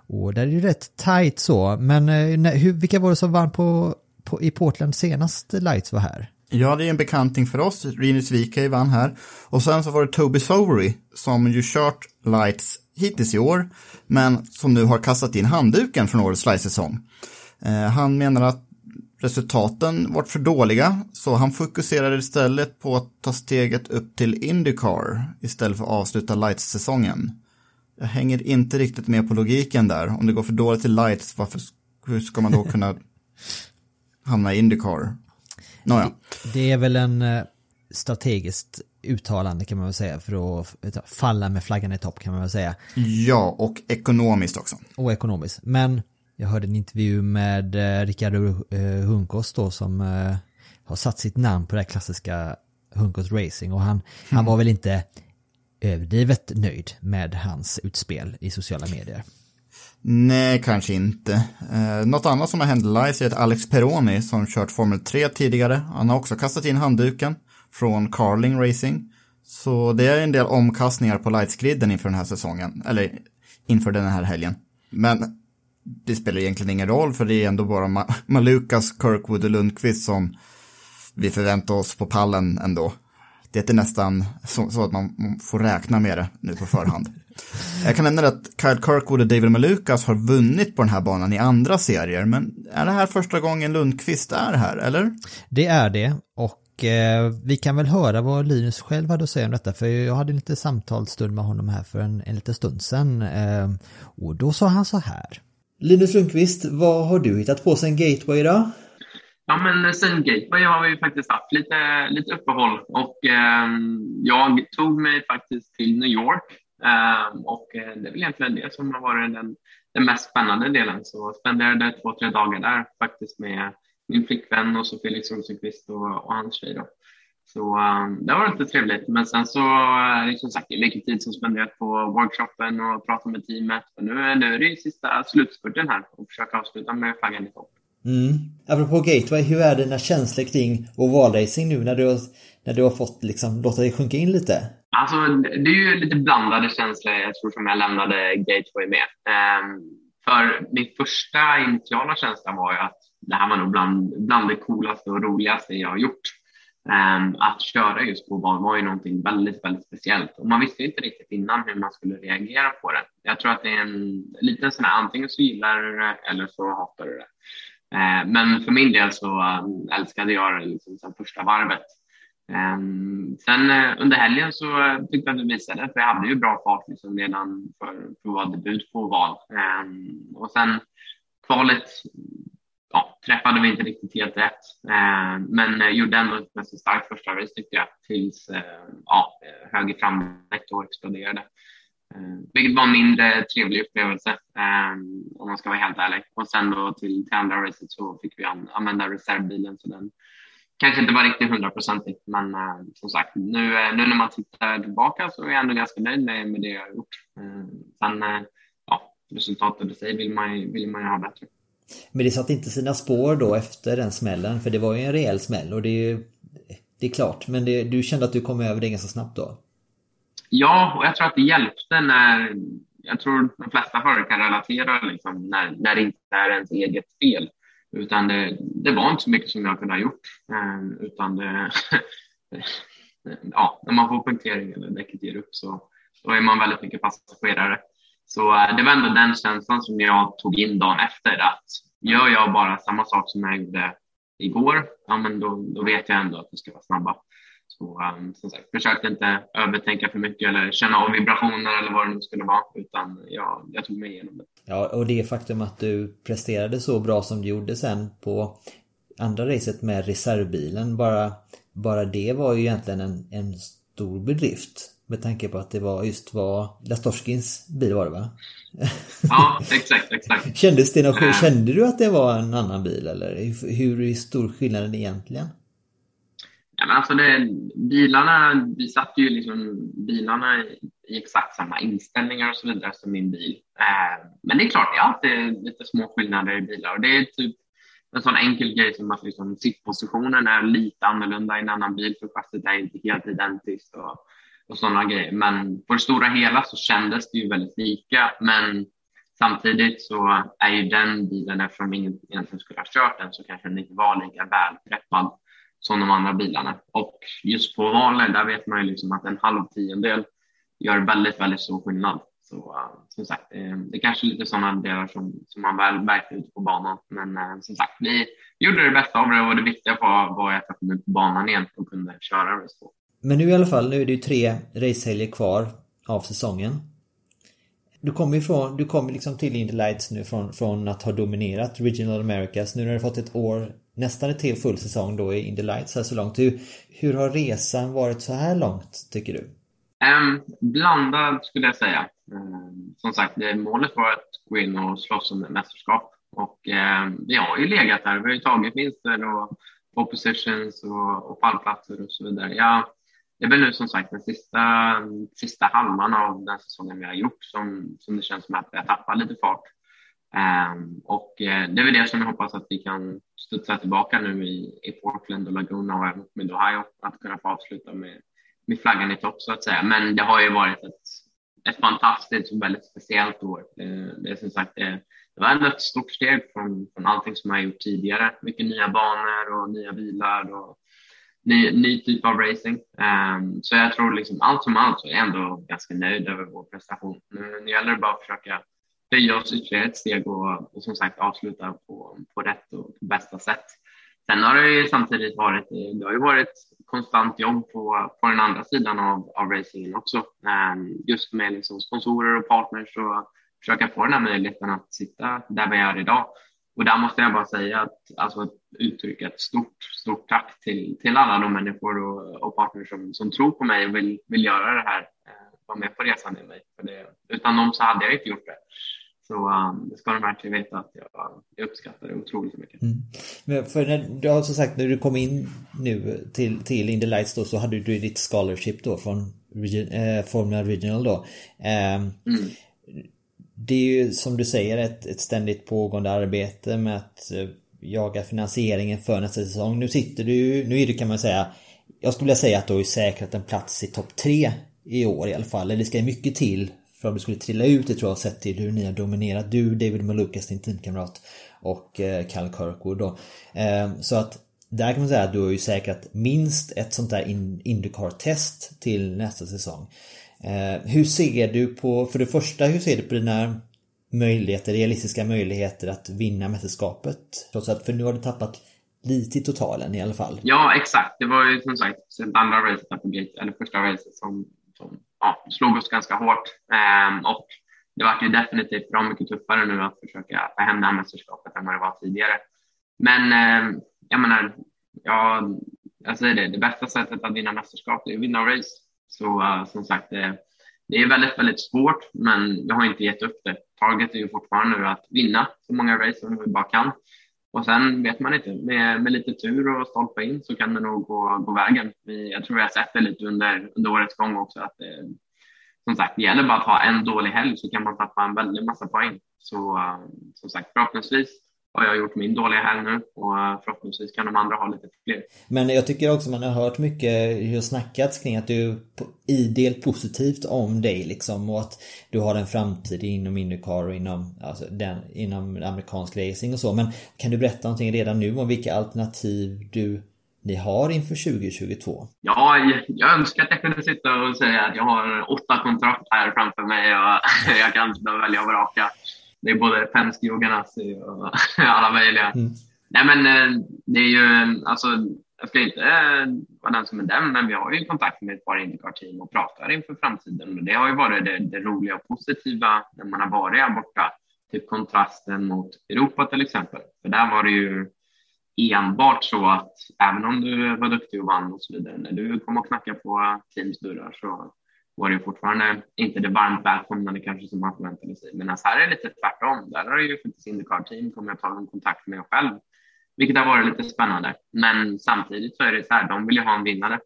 Och där är det ju rätt tight så, men eh, hur, vilka var det som vann på, på, i Portland senast Lights var här? Ja, det är en bekanting för oss. Rinus VK vann här. Och sen så var det Toby Sovery som ju kört Lights hittills i år, men som nu har kastat in handduken från årets Lights-säsong. Eh, han menar att resultaten varit för dåliga, så han fokuserade istället på att ta steget upp till Indycar istället för att avsluta Lights-säsongen. Jag hänger inte riktigt med på logiken där. Om det går för dåligt i lights, varför, hur ska man då kunna (laughs) hamna i Indycar? Nåja. Det är väl en eh, strategiskt uttalande kan man väl säga för att falla med flaggan i topp kan man väl säga. Ja, och ekonomiskt också. Och ekonomiskt. Men jag hörde en intervju med eh, Ricardo eh, Hunkos då som eh, har satt sitt namn på det här klassiska Hunkos Racing och han, han var väl inte överdrivet nöjd med hans utspel i sociala medier. Nej, kanske inte. Eh, något annat som har hänt live är att Alex Peroni som kört Formel 3 tidigare, han har också kastat in handduken från Carling Racing. Så det är en del omkastningar på lightsgriden inför den här säsongen, eller inför den här helgen. Men det spelar egentligen ingen roll för det är ändå bara Ma- Malukas, Kirkwood och Lundqvist som vi förväntar oss på pallen ändå. Det är nästan så, så att man får räkna med det nu på förhand. Jag kan nämna att Kyle Kirkwood och David Malukas har vunnit på den här banan i andra serier, men är det här första gången Lundqvist är här, eller? Det är det och eh, vi kan väl höra vad Linus själv hade att säga om detta för jag hade lite samtalsstund med honom här för en, en liten stund sedan eh, och då sa han så här. Linus Lundqvist, vad har du hittat på sen Gateway då? Ja, men sen Gateway har vi ju faktiskt haft lite, lite uppehåll och eh, jag tog mig faktiskt till New York Ehm, och eh, det är väl egentligen det som har varit den, den mest spännande delen. Så jag spenderade två, tre dagar där faktiskt med min flickvän och så Felix Rosenqvist och, och hans tjej. Då. Så um, det var lite trevligt. Men sen så är det som sagt mycket tid som spenderat på workshopen och prata med teamet. Och nu, är- nu är det ju sista slutspurten här och försöka avsluta med flaggan i topp. Mm. Apropå Gateway, hur är dina känslor kring ovalracing nu när du, har- när du har fått liksom låta dig sjunka in lite? Alltså, det är ju lite blandade känslor jag tror som jag lämnade Gateway med. Ehm, för min första initiala känsla var ju att det här var nog bland, bland det coolaste och roligaste jag har gjort. Ehm, att köra just på barn var ju någonting väldigt, väldigt speciellt och man visste inte riktigt innan hur man skulle reagera på det. Jag tror att det är en liten sån här, antingen så gillar du det eller så hatar du det. Ehm, men för min del så um, älskade jag det liksom sen första varvet. Ehm, sen eh, under helgen så eh, tyckte jag att vi visade, för jag hade ju bra fart liksom redan för, för att vara debut på val. Ehm, och sen kvalet ja, träffade vi inte riktigt helt rätt, ehm, men eh, gjorde ändå ett ganska starkt första race tyckte jag, tills ja, höger framdäck då exploderade. Vilket var en mindre trevlig upplevelse om man ska vara helt ärlig. Och sen då till, till andra racet så fick vi använda reservbilen så den kanske inte var riktigt hundraprocentigt, men uh, som sagt, nu, uh, nu när man tittar tillbaka så är jag ändå ganska nöjd med, med det jag har gjort. Uh, sen, ja, resultatet i sig vill man, vill man ju ha bättre. Men det satte inte sina spår då efter den smällen, för det var ju en rejäl smäll och det är ju det är klart, men det, du kände att du kom över det ganska snabbt då? Ja, och jag tror att det hjälpte när, jag tror de flesta förare kan relatera liksom, när, när det inte är ens eget fel. Utan det, det var inte så mycket som jag kunde ha gjort. Ehm, utan det, (laughs) ja, när man får punktering eller däcket ger upp så då är man väldigt mycket passagerare. Så eh, det var ändå den känslan som jag tog in dagen efter att gör jag bara samma sak som jag gjorde igår, ja men då, då vet jag ändå att vi ska vara snabba. Så um, som sagt, försökte inte övertänka för mycket eller känna av vibrationer eller vad det nu skulle vara, utan jag, jag tog mig igenom det. Ja, och det faktum att du presterade så bra som du gjorde sen på andra racet med reservbilen, bara, bara det var ju egentligen en, en stor bedrift. Med tanke på att det var just var Lastorskins bil var det va? Ja, exakt, exakt. (laughs) Kändes det någon, Äh. kände du att det var en annan bil eller hur, hur stor skillnaden egentligen? Men alltså det, bilarna, vi satte ju liksom bilarna i, i exakt samma inställningar och så vidare som min bil. Eh, men det är klart, det är alltid lite små skillnader i bilar och det är typ en sån enkel grej som att liksom sittpositionen är lite annorlunda i en annan bil för chassit är inte helt identiskt och, och sådana grejer. Men på det stora hela så kändes det ju väldigt lika. Men samtidigt så är ju den bilen, eftersom ingen egentligen skulle ha kört den, så kanske den inte var lika välpreppad som de andra bilarna. Och just på valet, där vet man ju liksom att en halv tiondel gör väldigt, väldigt stor skillnad. Så uh, som sagt, eh, det är kanske lite sådana delar som, som man väl märker ute på banan. Men uh, som sagt, vi gjorde det bästa av det och det viktiga var, var att jag kom ut på banan igen och kunde köra race på. Men nu i alla fall, nu är det ju tre racehelger kvar av säsongen. du kommer ifrån, du kommer liksom till Indy Lights nu från, från att ha dominerat Regional Americas. Nu har du fått ett år, nästan ett till full säsong då i Indy Lights här så långt. Hur, hur har resan varit så här långt tycker du? Um, blandad skulle jag säga. Um, som sagt, det, målet var att gå in och slåss om ett mästerskap. Och um, vi har ju legat där. Vi har ju tagit vinster och oppositions och, och pallplatser och så vidare. Ja, det är väl nu som sagt den sista, sista halvan av den säsongen vi har gjort som, som det känns som att vi har tappat lite fart. Ehm, och eh, det är väl det som jag hoppas att vi kan studsa tillbaka nu i, i Portland och Laguna och även med Ohio, att kunna få avsluta med, med flaggan i topp så att säga. Men det har ju varit ett, ett fantastiskt och väldigt speciellt år. Eh, det är som sagt det, det var ändå ett stort steg från, från allting som jag gjort tidigare. Mycket nya banor och nya bilar och ny, ny typ av racing. Um, så jag tror liksom allt som allt så är jag ändå ganska nöjd över vår prestation. Nu, nu gäller det bara att försöka det görs ytterligare ett steg och, och som sagt avsluta på, på rätt och bästa sätt. Sen har det ju samtidigt varit, det har ju varit konstant jobb på, på den andra sidan av, av racingen också. Um, just med liksom sponsorer och partners och försöka få den här möjligheten att sitta där vi är idag. Och där måste jag bara säga att alltså uttrycka ett stort, stort tack till, till alla de människor och, och partners som, som tror på mig och vill, vill göra det här, eh, vara med på resan med mig. För det, utan dem så hade jag inte gjort det. Så um, det ska de verkligen veta att jag, jag uppskattar det otroligt mycket. Mm. Men för när du har som sagt när du kom in nu till, till Indy Lights då så hade du ditt scholarship då från eh, Formula Regional då. Eh, mm det är ju som du säger ett, ett ständigt pågående arbete med att eh, jaga finansieringen för nästa säsong. Nu sitter du, nu är det kan man säga, jag skulle vilja säga att du har ju säkrat en plats i topp tre i år i alla fall. Eller det ska mycket till för om du skulle trilla ut det tror jag sett till hur ni har dominerat. Du, David Malukas, din teamkamrat och eh, Cal Kirkwood då. Ehm, så att där kan man säga att du har ju säkrat minst ett sånt där Indycar-test till nästa säsong. Ehm, hur ser du på, för det första, hur ser du på dina möjligheter, realistiska möjligheter att vinna mästerskapet? Trots att, för nu har du tappat lite i totalen i alla fall. Ja, exakt. Det var ju som sagt sen andra racet eller första racet som, som ja, slog oss ganska hårt. Ehm, och det var ju definitivt bra mycket tuffare nu att försöka ta hem det här mästerskapet än vad det var tidigare. Men ehm, jag menar, ja, jag säger det, det bästa sättet att vinna mästerskap är att vinna race. Så eh, som sagt, det, det, är väldigt, väldigt svårt, men jag har inte gett upp det. Taget är ju fortfarande nu att vinna så många race som vi bara kan. Och sen vet man inte, med, med lite tur och stolpa in så kan det nog gå, gå vägen. Vi, jag tror jag har sett det lite under, under årets gång också att det, som sagt, det gäller bara att ha en dålig helg så kan man tappa en väldig massa poäng. Så eh, som sagt, förhoppningsvis har jag gjort min dåliga här nu och eh, förhoppningsvis kan de andra ha lite fler. Men jag tycker också man har hört mycket hur snackats kring att du idel positivt om dig liksom och att du har en framtid inom Indycar och inom, alltså den, inom amerikansk racing och så. Men kan du berätta någonting redan nu om vilka alternativ du ni har inför 2022? Ja, jag önskar att jag kunde sitta och säga att jag har åtta kontrakt här framför mig och (laughs) jag kan välja och vraka. Det är både Penske och Ganassi och alla möjliga. Mm. Nej men eh, det är ju, alltså jag ska inte eh, vara den som är den, men vi har ju kontakt med ett par Indycar-team och pratar inför framtiden. Och det har ju varit det, det, roliga och positiva när man har varit här borta. Typ kontrasten mot Europa till exempel. För där var det ju enbart så att även om du var duktig och vann och så vidare, när du kom och knackade på teams dörrar så var det fortfarande inte det varmt välkomnande kanske som man förväntade sig. Men alltså, här är det lite tvärtom. Där har ju faktiskt Indycar-team kommit att ta kontakt med själv, vilket har varit lite spännande. Men samtidigt så är det så här, de vill ju ha en vinnare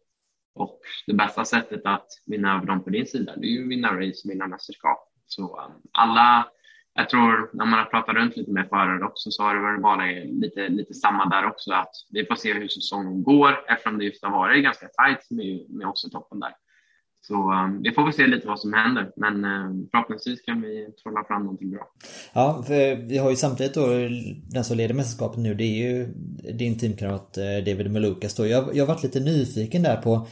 och det bästa sättet att vinna över dem på din sida, det är ju att vinna race och vinna mästerskap. Så um, alla, jag tror när man har pratat runt lite med förare också så har det väl varit lite, lite samma där också, att vi får se hur säsongen går eftersom det just har varit ganska tajt med, med i toppen där. Så um, vi får väl se lite vad som händer, men uh, förhoppningsvis kan vi trolla fram någonting bra. Ja, för vi har ju samtidigt då den som leder mästerskapet nu, det är ju din teamkamrat eh, David Malukas då. Jag, jag har varit lite nyfiken där på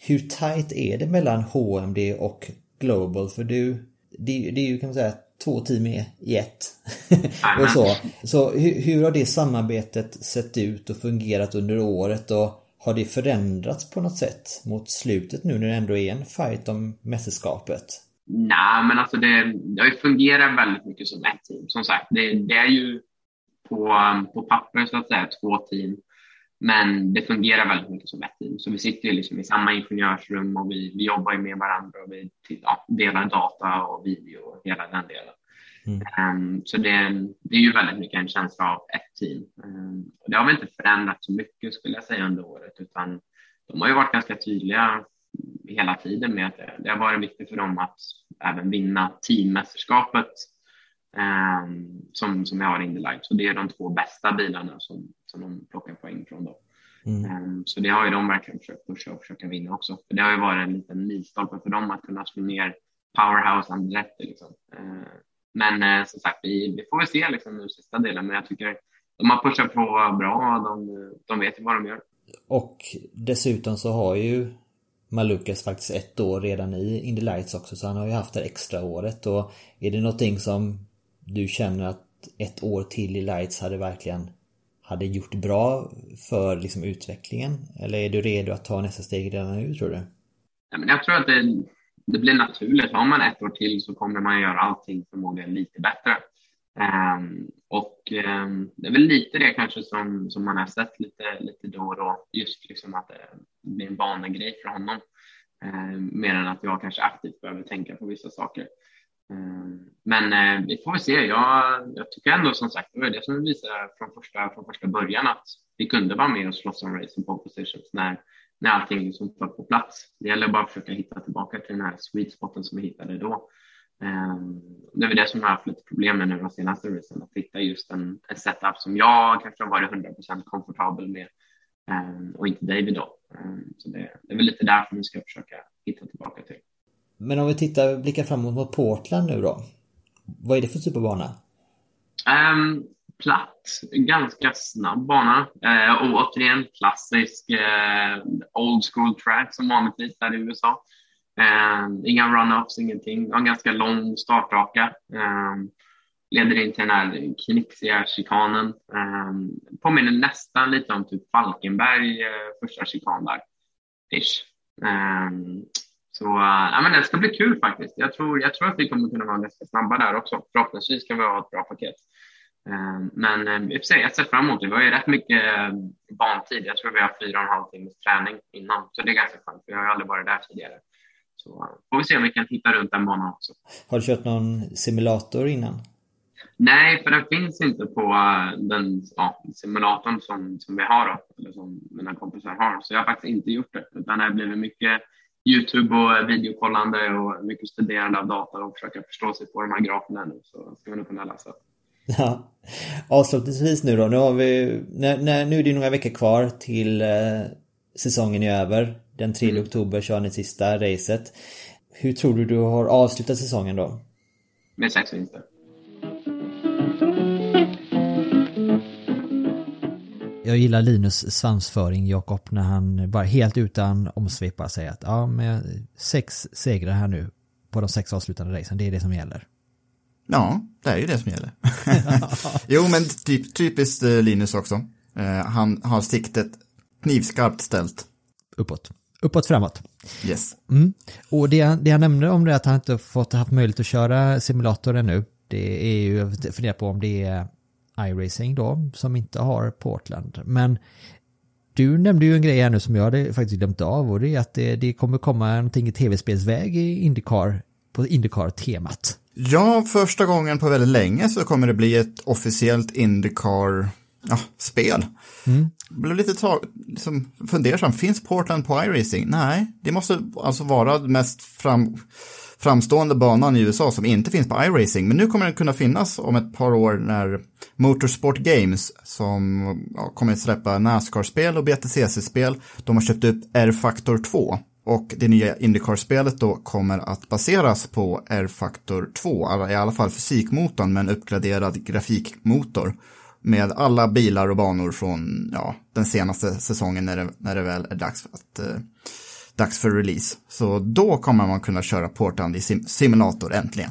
hur tajt är det mellan HMD och Global? För du, det, det är ju kan man säga två team i ett. (laughs) och så så hur, hur har det samarbetet sett ut och fungerat under året? Och har det förändrats på något sätt mot slutet nu när det ändå är en fight om mästerskapet? Nej, men alltså det, det har ju fungerat väldigt mycket som ett team. Som sagt, det, det är ju på, um, på papper så att säga två team. Men det fungerar väldigt mycket som ett team. Så vi sitter ju liksom i samma ingenjörsrum och vi, vi jobbar ju med varandra och vi ja, delar data och video och hela den delen. Um, så det, det, är ju väldigt mycket en känsla av ett team. Och det har väl inte förändrats så mycket skulle jag säga under året, utan de har ju varit ganska tydliga hela tiden med att det, det har varit viktigt för dem att även vinna teammästerskapet um, som, som jag har i Indy Light. Så det är de två bästa bilarna som, som de plockar poäng från. Då. Mm. så det har ju de verkligen försökt pusha och försöka vinna också. För det har ju varit en liten milstolpe för dem att kunna slå ner powerhouse Andretti. Liksom. Men eh, som sagt, vi, vi får väl se liksom, nu sista delen. Men jag tycker de har pushat på bra. De, de vet ju vad de gör. Och dessutom så har ju Malukas faktiskt ett år redan i Indy Lights också. Så han har ju haft det extra året. Och är det någonting som du känner att ett år till i Lights hade verkligen hade gjort bra för liksom utvecklingen? Eller är du redo att ta nästa steg redan nu tror du? Ja, men jag tror att det, det blir naturligt. Har man ett år till så kommer man göra allting förmodligen lite bättre. Um, och um, det är väl lite det kanske som, som man har sett lite, lite då och då, just liksom att det blir en vanegrej för honom. Um, mer än att jag kanske aktivt behöver tänka på vissa saker. men uh, vi får väl se. Jag, jag tycker ändå som sagt, det var det som visade från första, från första början att vi kunde vara med och slåss om racing på positions när när allting liksom föll på plats. Det gäller bara att försöka hitta tillbaka till den här sweet spoten som vi hittade då. Um, det är det som jag har haft lite problem med nu de senaste racen, att hitta just en, en setup som jag kanske har varit 100% komfortabel med um, och inte David då. Um, så det, det, är väl lite därför vi ska försöka hitta tillbaka till. Men om vi tittar, blickar framåt mot Portland nu då. Vad är det för typ av bana? Um, platt, ganska snabb bana. Eh, och återigen klassisk eh, old school track som vanligtvis är i USA. Eh, inga run-ups, ingenting. En ganska lång startraka. Eh, leder in till den här knixiga chikanen. Eh, påminner nästan lite om typ Falkenberg, eh, första chikan där. Ish. Eh, så äh, men det ska bli kul faktiskt. Jag tror, jag tror att vi kommer kunna vara ganska snabba där också. Förhoppningsvis kan vi ha ett bra paket. Eh, men eh, sig, jag ser fram emot det. Vi har ju rätt mycket eh, bantid. Jag tror vi har fyra och en halv timmes träning innan, så det är ganska skönt. Vi har ju aldrig varit där tidigare. Så får vi se om vi kan hitta runt den banan också. Har du kört någon simulator innan? Nej, för den finns inte på den ja, simulatorn som, som vi har, då, eller som mina kompisar har. Så jag har faktiskt inte gjort det, utan det har blivit mycket Youtube och videokollande och mycket studerande av data och försöka förstå sig på de här graferna nu så ska vi nog kunna läsa. Ja. Avslutningsvis nu då, nu har vi, när, när, nu är det några veckor kvar till eh, säsongen är över. Den 3 mm. oktober kör ni sista racet. Hur tror du du har avslutat säsongen då? Med sex vinster. Jag gillar Linus svansföring, Jakob, när han bara helt utan omsvep säger att ja, med sex segrar här nu på de sex avslutande racen, det är det som gäller. Ja, det är ju det som gäller. (laughs) jo, men typ, typiskt eh, Linus också. Uh, han har siktet knivskarpt ställt. Uppåt. Uppåt framåt. Yes. Mm. Och det, det jag nämnde om det att han inte fått haft möjlighet att köra simulator ännu. Det är ju, jag funderar på om det är iRacing då, som inte har Portland. Men du nämnde ju en grej här nu som jag hade faktiskt glömt av och det är att det, det kommer komma någonting i tv-spelsväg i Indycar, på Indycar-temat. Ja, första gången på väldigt länge så kommer det bli ett officiellt Indycar-spel. Ja, mm. Jag blev lite tag, liksom fundersam, finns Portland på iRacing? Nej, det måste alltså vara mest fram, framstående banan i USA som inte finns på iRacing. Men nu kommer den kunna finnas om ett par år när Motorsport Games, som ja, kommer att släppa Nascar-spel och BTCC-spel, de har köpt upp R-Factor 2 och det nya Indycar-spelet då kommer att baseras på R-Factor 2, i alla fall fysikmotorn med en uppgraderad grafikmotor. Med alla bilar och banor från ja, den senaste säsongen när det, när det väl är dags, att, eh, dags för release. Så då kommer man kunna köra Portland i sim simulator äntligen.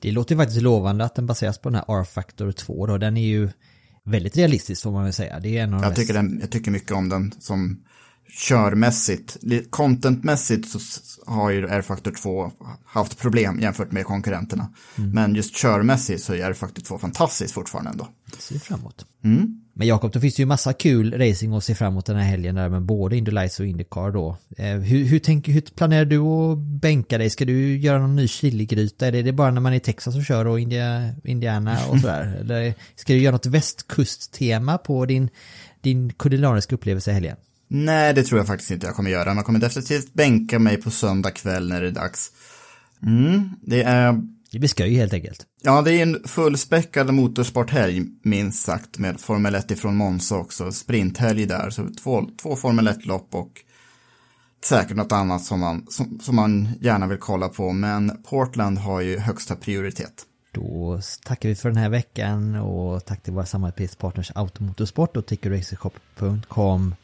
Det låter faktiskt lovande att den baseras på den här R-Factor 2 då. Den är ju väldigt realistisk får man väl säga. Det är en jag, tycker den, jag tycker mycket om den som körmässigt, contentmässigt så har ju R-Factor 2 haft problem jämfört med konkurrenterna. Men just körmässigt så är R-Factor 2 fantastiskt fortfarande ändå. Ser fram emot. Men Jakob, då finns det ju massa kul racing att se fram emot den här helgen där med både Indy Lights och Indycar då. Eh, hur, hur, tänker, hur planerar du att bänka dig? Ska du göra någon ny chiligryta? Är det, det bara när man är i Texas och kör och India, Indiana och (laughs) sådär? Eller ska du göra något västkusttema på din, din kulinariska upplevelse i helgen? Nej, det tror jag faktiskt inte jag kommer göra. Man kommer definitivt bänka mig på söndag kväll när det är dags. Mm, det är Det blir skoj helt enkelt. Ja, det är en fullspäckad motorsporthelg, minst sagt, med Formel 1 ifrån Monza också. Sprinthelg där, så två, två Formel 1-lopp och säkert något annat som man, som, som man gärna vill kolla på. Men Portland har ju högsta prioritet. Då tackar vi för den här veckan och tack till våra samarbetspartners Automotorsport och tickerracershop.com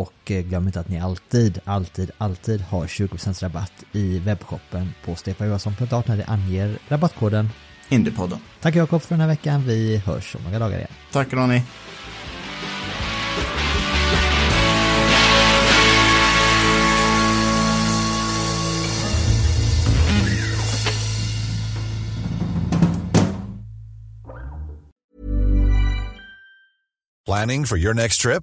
och eh, glöm inte att ni alltid, alltid, alltid har 20% rabatt i webbshoppen på stefanjohansson.art när ni anger rabattkoden. Indiepodden. Tack Jakob för den här veckan, vi hörs om några dagar igen. Tack Ronny. Planning for your next trip?